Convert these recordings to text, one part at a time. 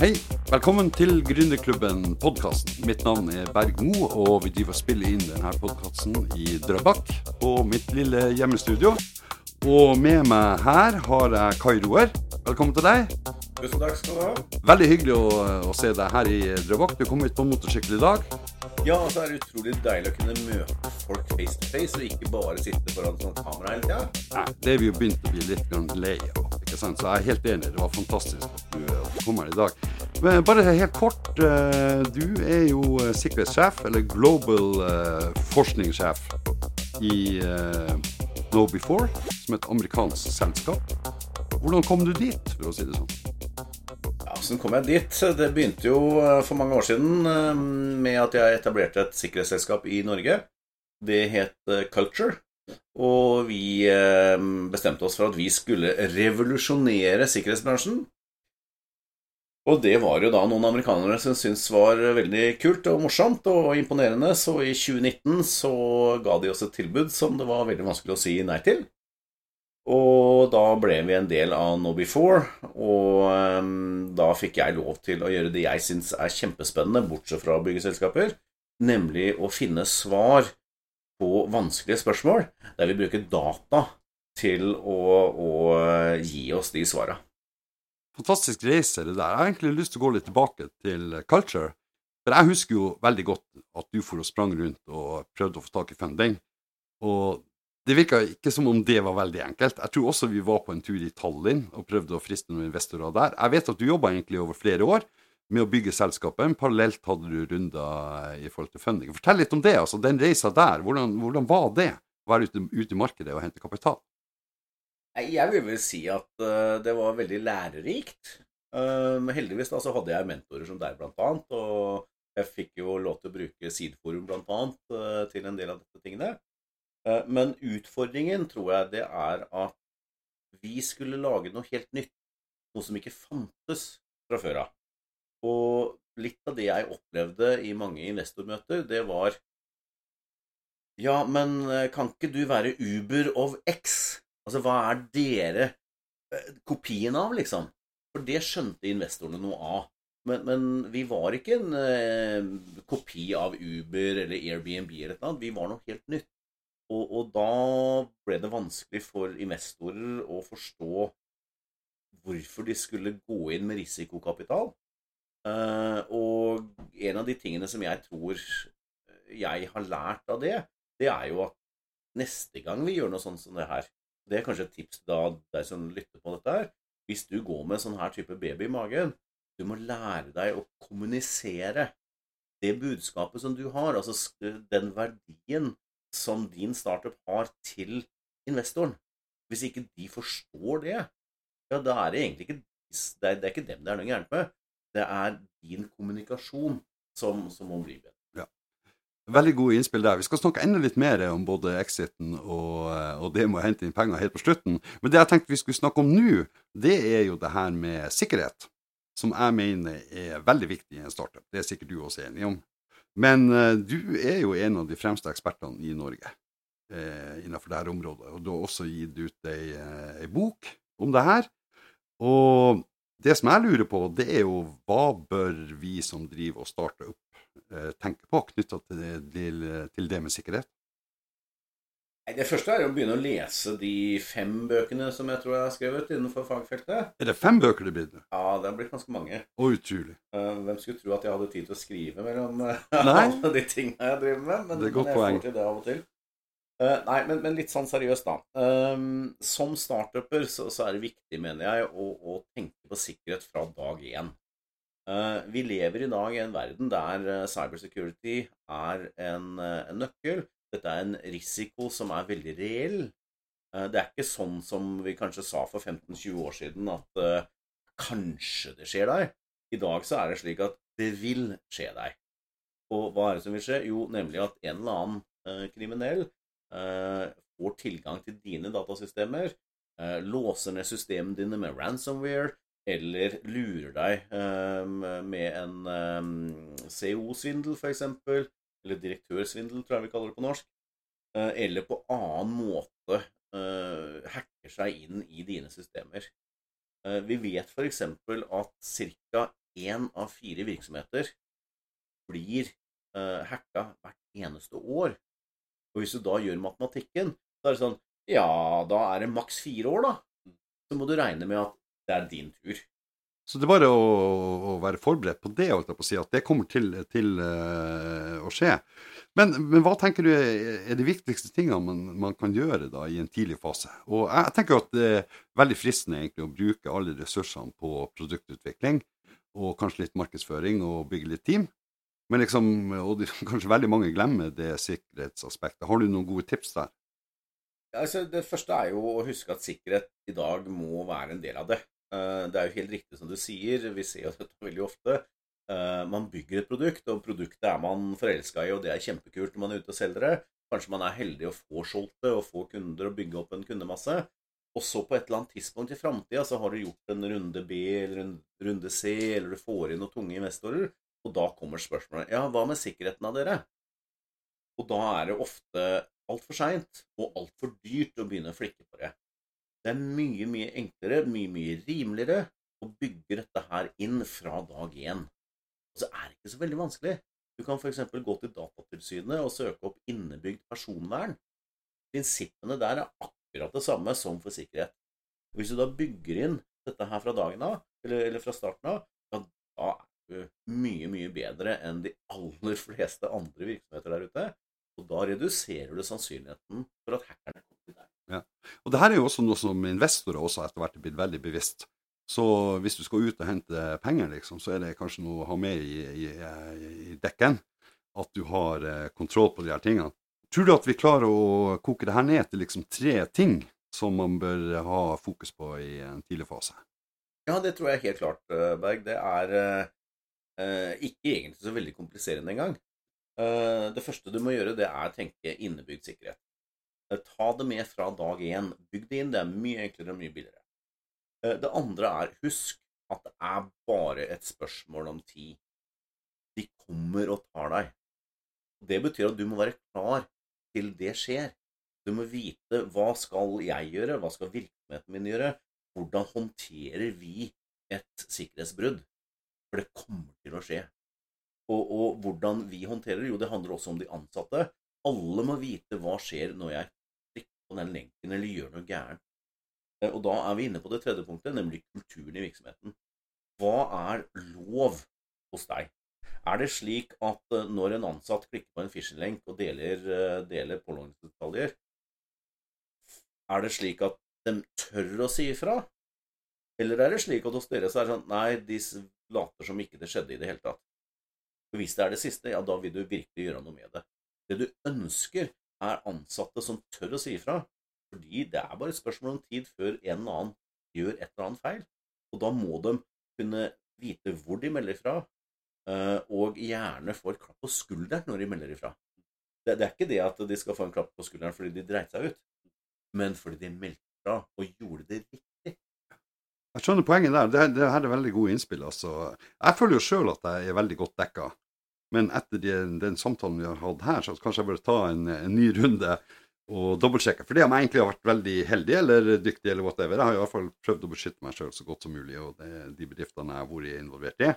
Hei, velkommen til Gründerklubben podkasten. Mitt navn er Berg Mo, og vi driver og spiller inn denne podkasten i Drøbak på mitt lille hjemmestudio. Og med meg her har jeg Kai Roer. Velkommen til deg. Tusen takk skal du ha. Veldig hyggelig å, å se deg her i Drøbak. Du kom hit på motorsykkel i dag. Ja, og så er det utrolig deilig å kunne møte folk face to face, og ikke bare sitte foran sånn kamera hele tida. Nei, det er vi jo begynt å bli litt lei av. Så jeg er helt enig. Det var fantastisk at du, kom her i dag. Men bare helt kort. eh, Du er jo eh, sikkerhetssjef, eller global eh, forskningssjef i Know Before, som er et amerikansk selskap. Hvordan kom du dit, for å si det sånn? Ja, Hvordan kom jeg dit? Det begynte jo eh, for mange år siden eh, med at jeg etablerte et sikkerhetsselskap i Norge. Det het eh, Culture. Og vi eh, bestemte oss for at vi skulle revolusjonere sikkerhetsbransjen. Og det var jo da noen amerikanere som syntes var veldig kult og morsomt og imponerende, så i 2019 så ga de oss et tilbud som det var veldig vanskelig å si nei til. Og da ble vi en del av No Before, og ehm, da fikk jeg lov til å gjøre det jeg syns er kjempespennende, bortsett fra byggeselskaper, nemlig å finne svar på vanskelige spørsmål, der vi bruker data til å, å gi oss de svara. Fantastisk reise, det der. Jeg har egentlig lyst til å gå litt tilbake til culture. For jeg husker jo veldig godt at du for og sprang rundt og prøvde å få tak i funding. Og det virka ikke som om det var veldig enkelt. Jeg tror også vi var på en tur i Tallinn og prøvde å friste noen investorer der. Jeg vet at du jobba egentlig over flere år med å bygge selskapet, men parallelt hadde du runder i forhold til funding. Fortell litt om det. altså Den reisa der, hvordan, hvordan var det? Å være ute, ute i markedet og hente kapital? Jeg vil vel si at uh, det var veldig lærerikt. Uh, heldigvis da så hadde jeg mentorer som deg, blant annet. Og jeg fikk jo lov til å bruke Sideforum, blant annet, uh, til en del av disse tingene. Men utfordringen tror jeg det er at vi skulle lage noe helt nytt. Noe som ikke fantes fra før av. Og litt av det jeg opplevde i mange investormøter, det var Ja, men eh, kan ikke du være Uber of X? Altså, hva er dere eh, kopien av, liksom? For det skjønte investorene noe av. Men, men vi var ikke en eh, kopi av Uber eller Airbnb eller noe. Vi var noe helt nytt. Og, og da ble det vanskelig for investorer å forstå hvorfor de skulle gå inn med risikokapital. Eh, og en av de tingene som jeg tror jeg har lært av det, det er jo at neste gang vi gjør noe sånt som det her Det er kanskje et tips til deg som lytter på dette her. Hvis du går med sånn her type baby i magen, du må lære deg å kommunisere det budskapet som du har, altså den verdien som din startup har til investoren. Hvis ikke de forstår det, ja, da er det egentlig ikke det er, det er ikke dem det er noe gærent med. Det er din kommunikasjon som, som må bli bedre. Veldig gode innspill der. Vi skal snakke enda litt mer om både exiten og, og det med å hente inn penger helt på slutten. Men det jeg tenkte vi skulle snakke om nå, det er jo det her med sikkerhet. Som jeg mener er veldig viktig i en startup. Det er sikkert du også enig om. Men eh, du er jo en av de fremste ekspertene i Norge eh, innenfor dette området. Og du har også gitt ut ei, eh, ei bok om det her. Og det som jeg lurer på, det er jo hva bør vi som driver og starter opp, eh, tenke på knytta til, til, til det med sikkerhet? Det første er å begynne å lese de fem bøkene som jeg tror jeg har skrevet innenfor fagfeltet. Er det fem bøker det blir? nå? Ja, det har blitt ganske mange. Og utrolig. Eh, Hvem skulle tro at jeg hadde tid til å skrive mellom eh, Nei. alle de tingene jeg driver med? Men, Det er godt men jeg poeng. får til det av og til. Eh, nei, men, men litt sånn seriøst, da. Um, som startuper så, så er det viktig, mener jeg, å, å tenke på sikkerhet fra dag én. Uh, vi lever i dag i en verden der eh, cybersecurity er en, en nøkkel. Dette er en risiko som er veldig reell. Uh, Det er ikke sånn som vi kanskje sa for 15-20 år siden, at kanskje det skjer deg. I dag så er det slik at det vil skje deg. Og hva er det som vil skje? Jo, nemlig at en eller annen kriminell får tilgang til dine datasystemer, eh, låser ned systemene dine med ransomware, eller lurer deg eh, med en eh, CO-svindel, f.eks., eller direktørsvindel, tror jeg vi kaller det på norsk, eh, eller på annen måte eh, hacker seg inn i dine systemer. Eh, Vi vet f.eks. at ca. én av fire virksomheter blir hacka hvert eneste år. Og hvis du da gjør matematikken, så er det sånn Ja, da er det maks fire år, da. Så må du regne med at det er din tur. Så det er bare å, å være forberedt på det, holdt jeg på å si, at det kommer til, til uh, å skje. Men, men, hva tenker du er de viktigste tingene man, man, kan gjøre da i en tidlig fase? Og jeg tenker at det er veldig fristende egentlig å bruke alle ressursene på produktutvikling, og kanskje litt markedsføring og bygge litt team. Men liksom, og kanskje veldig mange glemmer det sikkerhetsaspektet. Har du noen gode tips der? Altså, det første er jo å huske at sikkerhet i dag må være en del av det. Eh, det er jo helt riktig som du sier, vi ser jo dette veldig ofte. Eh, man bygger et produkt, og produktet er man forelska i, og det er kjempekult når man er ute og selger det. Kanskje man er heldig å få solgt det og få kunder og bygge opp en kundemasse. Og så på et eller annet tidspunkt i framtida så har du gjort en runde B eller en runde C, eller du får inn noen tunge investorer, og da kommer spørsmålet ja, hva med sikkerheten av dere? Og da er det ofte altfor seint og altfor dyrt å begynne å flikke på det. Det er mye, mye enklere, mye, mye rimeligere å bygge dette her inn fra dag én. Og så er det ikke så veldig vanskelig. Du kan f.eks. gå til Datatilsynet og søke opp innebygd personvern. Prinsippene der er akkurat det samme som for sikkerhet. Hvis du da bygger inn dette her fra dagen av, eller, eller fra starten av, ja, da mye, mye bedre enn de aller fleste andre virksomheter der ute. Og da reduserer du sannsynligheten for at hackerne kommer til deg. Ja. Og det her er jo også noe som investorer også etter hvert er blitt veldig bevisst. Så hvis du skal ut og hente penger, liksom, så er det kanskje noe å ha med i, i, i dekken. At du har eh, kontroll på de her tingene. Tror du at vi klarer å koke det her ned til liksom tre ting som man bør ha fokus på i en tidlig fase? Ja, det tror jeg helt klart, eh, Berg. Det er eh, ikke egentlig så veldig kompliserende engang. Eh, det første du må gjøre, det er å tenke innebygd sikkerhet. Eh, ta det med fra dag én. Bygg det inn. Det er mye enklere og mye billigere. Det andre er husk at det er bare et spørsmål om tid. De kommer og tar deg. Det betyr at du må være klar til det skjer. Du må vite hva skal jeg gjøre, hva skal virksomheten min gjøre, hvordan håndterer vi et sikkerhetsbrudd? For det kommer til å skje. Og, og, hvordan vi håndterer det, jo, det handler også om de ansatte. Alle må vite hva skjer når jeg trykker på den lenken eller gjør noe gærent. Eh, og da er vi inne på det tredje punktet, nemlig kulturen i virksomheten. Hva er lov hos deg? Er det slik at eh, når en ansatt klikker på en phishing-lenk og deler, eh, deler påloggingsdetaljer, er det slik at de tør å si ifra? Eller er det slik at hos dere så er det sånn Nei, de later som ikke det skjedde i det hele tatt. For Hvis det er det siste, ja, da vil du virkelig gjøre noe med det. Det du ønsker, er ansatte som tør å si ifra. Fordi det er bare et spørsmål om tid før en eller annen gjør et eller annet feil. Og da må de kunne vite hvor de melder ifra, eh, og gjerne få et klapp på skulderen når de melder ifra. Det, det er ikke det at de skal få en klapp på skulderen fordi de dreit seg ut, men fordi de meldte fra og gjorde det riktig. Jeg skjønner poenget der. Det, det her er veldig gode innspill. Altså. Jeg føler jo sjøl at jeg er veldig godt dekka. Men etter den, den, samtalen vi har hatt her, så kanskje jeg bør ta en, en ny runde og dobbeltsjekke. For det om jeg egentlig har vært veldig heldig eller dyktig eller whatever. Jeg har i hvert fall prøvd å beskytte meg sjøl så godt som mulig, og det, de bedriftene jeg har vært involvert i.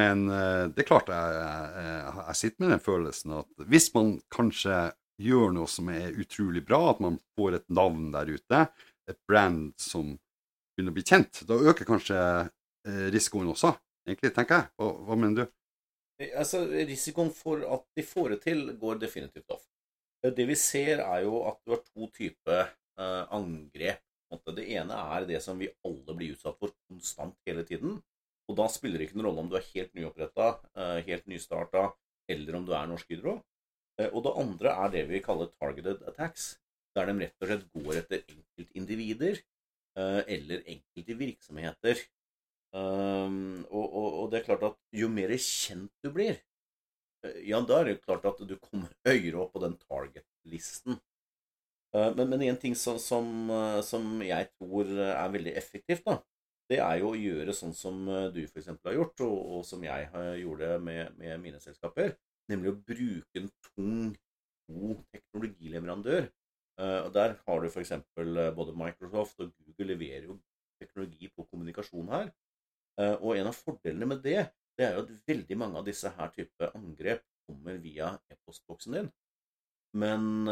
Men uh, det er klart jeg, jeg, jeg, sitter med den følelsen at hvis man kanskje gjør noe som er utrolig bra, at man får et navn der ute, et brand som begynner å bli kjent. Da øker kanskje eh, risikoen også, egentlig, tenker jeg. Hva, hva mener du? Eh, altså, Risikoen for at de får det til, går definitivt opp. Eh, det vi ser, er jo at du har to typer angrep. Det ene er det som vi alle blir utsatt for konstant hele tiden. Og da spiller det ikke noen rolle om du er helt nyoppretta, helt nystarta, eller om du er Norsk Hydro. Og det andre er det vi kaller targeted attacks, der de rett og slett går etter enkeltindivider eller enkelte virksomheter. Um, og, og, og, det er klart at jo mer kjent du blir, eh, ja, da er det klart at du kommer høyere opp på den target-listen. Uh, men, men, en ting som, som, som, jeg tror er veldig effektivt, da, det er jo å gjøre sånn som du f.eks. har gjort, og, og, som jeg gjorde med, med mine selskaper, nemlig å bruke en tung, god teknologileverandør Eh, og Der har du f.eks. Eh, både Microsoft og Google leverer jo teknologi på kommunikasjon her. Eh, og en av fordelene med det, det er jo at veldig mange av disse her type angrep kommer via e-postboksen din. Men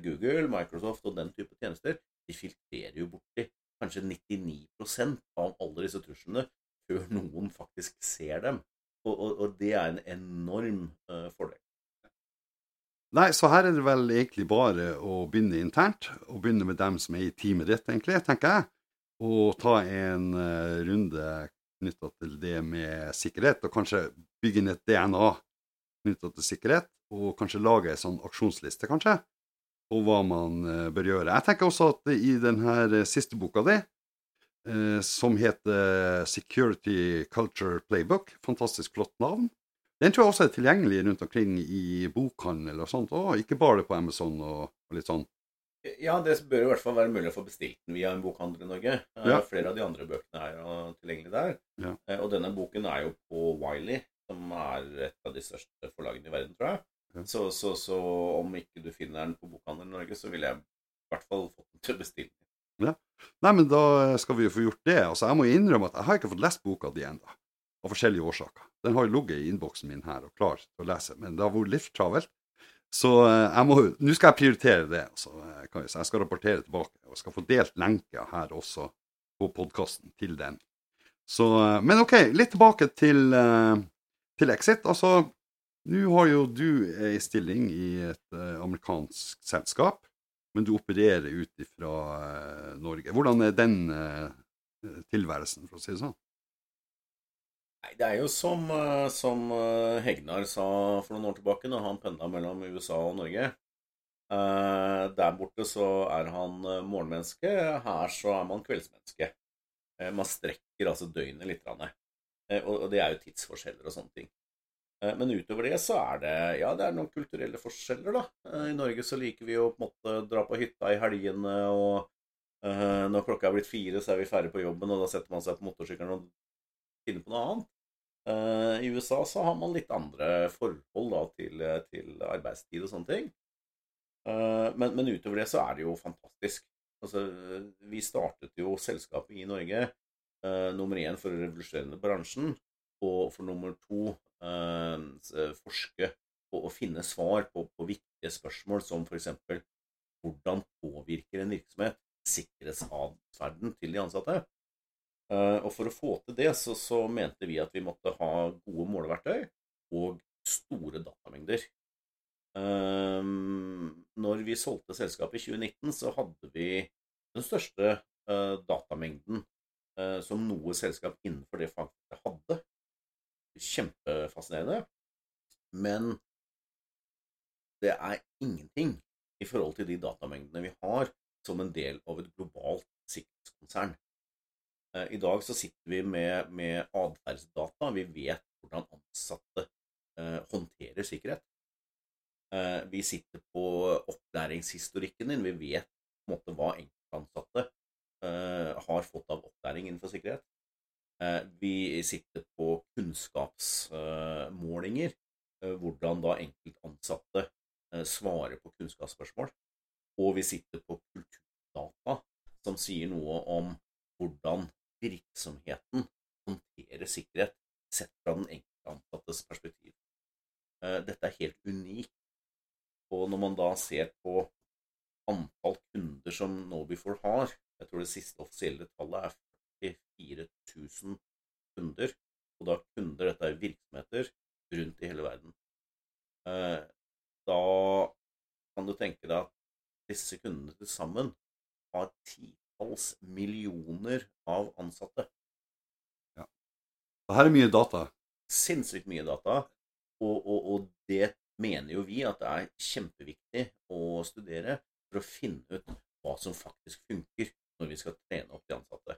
Google, Microsoft og den type tjenester de filtrerer jo borti kanskje 99% av alle disse truslene før noen faktisk ser dem. Og, og, og det er en enorm fordel. Nei, så her er det vel egentlig bare å begynne internt, og begynne med dem som er i teamet ditt, egentlig, tenker jeg. Og ta en uh, runde knytta til det med sikkerhet, og kanskje bygge inn et DNA knytta til sikkerhet, og kanskje lage en sånn aksjonsliste, kanskje, på hva man uh, bør gjøre. Jeg tenker også at i denne siste boka di, som heter Security Culture Playbook, fantastisk flott navn, den tror jeg også er tilgjengelig rundt omkring i bokhandel og sånt, og ikke bare på Amazon og, og litt sånn. Ja, det bør i hvert fall være mulig å få bestilt den via en bokhandel i Norge. Eh, Ja. Flere av de andre bøkene er jo tilgjengelige der. Ja. Eh, Og denne boken er jo på Wiley, som er et av de største forlagene i verden, tror jeg. Ja. Så, så, så om ikke du finner den på bokhandelen i Norge, så ville jeg i hvert fall fått den til å bestille den. Nei, men da skal vi jo få gjort det. Altså, jeg må innrømme at jeg har ikke fått lest boka di ennå, av forskjellige årsaker. Den har jo ligget i innboksen min her og klar til å lese, men det har vært litt travelt. Så eh, nå skal jeg prioritere det. Altså, eh. Jeg skal rapportere tilbake og skal få delt lenker her også på podkasten til den. Så, eh, men OK, litt tilbake til, til Exit. Altså, nå har jo du ei stilling i et amerikansk selskap, men du opererer ut fra eh, Norge. Hvordan er den tilværelsen, for å si det sånn? Det er jo som, eh, som eh, Hegnar sa for noen år tilbake, når han pendla mellom USA og Norge. Eh, der borte så er han morgenmenneske, her så er man kveldsmenneske. Man strekker altså døgnet litt. Og, det er jo tidsforskjeller og sånne ting. Men utover det så er det ja, det er noen kulturelle forskjeller, da. I Norge så liker vi å på en måte dra på hytta i helgene, og når klokka er blitt fire, så er vi ferdig på jobben, og da setter man seg på motorsykkelen og finner på noe annet. Eh, I USA så har man litt andre forhold da, til, til arbeidstid og sånne ting. Uh, men, men utover det så er det jo fantastisk. Altså, vi startet jo selskapet i Norge uh, nummer én for å revolusjonere bransjen, og for nummer to forske på å finne svar på, på viktige spørsmål som f.eks. hvordan påvirker en virksomhet sikkerhetsatferden til de ansatte? Eh, og for å få til det, så, så mente vi at vi måtte ha gode måleverktøy og store datamengder. Ehm, når vi solgte selskapet i 2019, så hadde vi den største eh, datamengden eh, som noe selskap innenfor det fagfeltet hadde. Kjempefascinerende. Men det er ingenting i forhold til de datamengdene vi har som en del av et globalt sikkerhetskonsern. Eh, I dag så sitter vi med, med atferdsdata. Vi vet hvordan ansatte eh, håndterer sikkerhet. Eh, vi sitter på opplæringshistorikken din. Vi vet på en måte hva enkeltansatte eh, har fått av opplæring innenfor sikkerhet. Eh, vi sitter på kunnskapsmålinger. Eh, hvordan da enkeltansatte svarer på kunnskapsspørsmål. Og vi sitter på kulturdata, som sier noe om hvordan virksomheten håndterer sikkerhet sett fra den enkelte ansattes perspektiv. Eh, Dette er helt unikt. Og når man da ser på antall kunder som Nobifor har, jeg tror det siste offisielle tallet er 44 000 kunder, og da kunder, dette er virksomheter rundt i hele verden. Eh, Da kan du tenke deg at disse kundene til sammen har titalls millioner av ansatte. Det her er mye data. sinnssykt mye data, og, og, og det mener jo vi at det er kjempeviktig å studere for å finne ut hva som faktisk funker når vi skal trene opp de ansatte.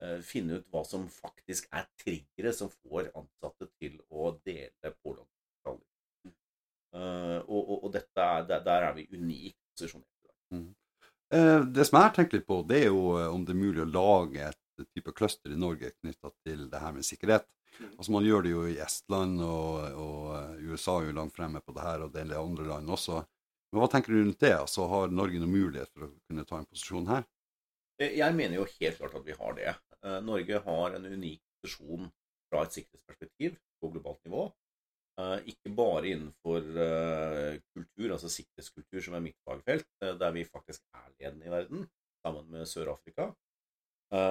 Eh, Finne ut hva som faktisk er triggere som får ansatte til å dele påloggsdetaljer. Eh, Og, og, og dette er, der, der er vi unikt posisjonert. i dag. Eh, Det som jeg har tenkt litt på, det er jo eh, om det er mulig å lage et type cluster i Norge knytta til det her med sikkerhet. Mm. Altså Man gjør det jo i Estland, og, og eh, USA er jo langt fremme på det her, og det er andre land også. Men hva tenker du rundt det? Altså Har Norge noen mulighet for å kunne ta en posisjon her? Eh, Jeg mener jo helt klart at vi har det. Eh, Norge har en unik posisjon fra et sikkerhetsperspektiv på globalt nivå. Ikke bare innenfor kultur, altså sikkerhetskultur, som er mitt fagfelt, der vi faktisk er ledende i verden, sammen med Sør-Afrika.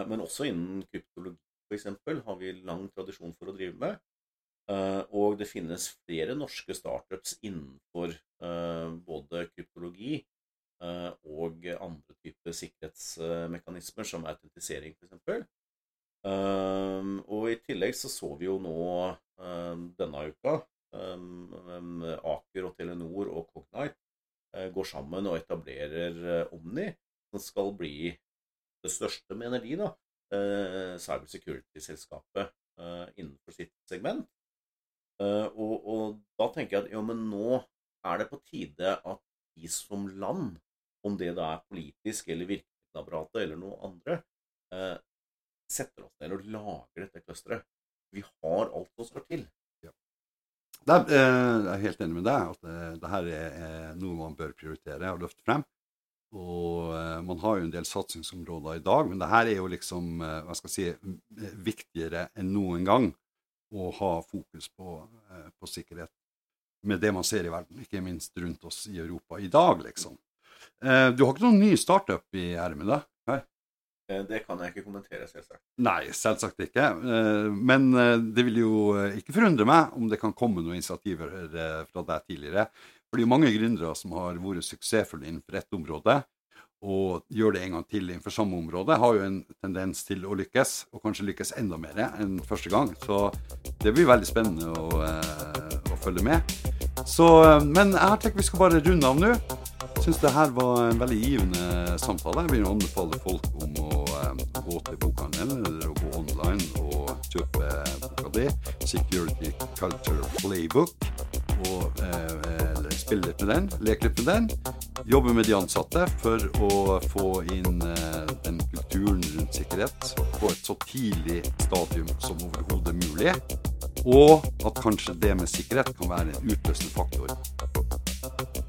Men også innen kryptologi, f.eks., har vi lang tradisjon for å drive med. Og det finnes flere norske startups innenfor både kryptologi Eh, og andre typer sikkerhetsmekanismer, som autentisering f.eks. Um, og i tillegg så så vi jo nå um, denne uka um, Aker og Telenor og Cognite uh, går sammen og etablerer uh, Omni, som skal bli det største, mener de, da, uh, cybersecurity-selskapet innenfor sitt segment. Og, og, da tenker jeg at jo, men nå er det på tide at vi som land om det da er politisk eller virkemiddelapparatet eller noe andre, setter oss ned og lager dette clusteret. Vi har alt som skal til. Ja. Er, eh, jeg er helt enig med deg at eh, det her er noe man bør prioritere og løfte frem. Og uh, man har jo en del satsingsområder i dag, men det her er jo liksom hva skal jeg si, viktigere enn noen gang å ha fokus på, på sikkerhet med det man ser i verden, ikke minst rundt oss i Europa i dag, liksom. Eh, du har ikke noen ny startup i ermet, da? Eh, det kan jeg ikke kommentere, selvsagt. Nei, selvsagt ikke. Eh, men det vil jo ikke forundre meg om det kan komme noen initiativer fra deg tidligere. For det er jo mange gründere som har vært suksessfulle innenfor ett område, og gjør det en gang til innenfor samme område, har jo en tendens til å lykkes, og kanskje lykkes enda mer enn første gang. Så det blir veldig spennende å, å følge med. Så, men jeg tenker vi skal bare runde av nå syns det her var en veldig givende samtale. Jeg vil anbefale folk om å um, gå til bokhandelen eller å gå online og kjøpe boka di, 'Security Culture Playbook', og uh, spille litt med den, leke litt med den. Jobbe med de ansatte for å få inn uh, den kulturen rundt sikkerhet på et så tidlig stadium som overhodet mulig. Og at kanskje det med sikkerhet kan være en utløsende faktor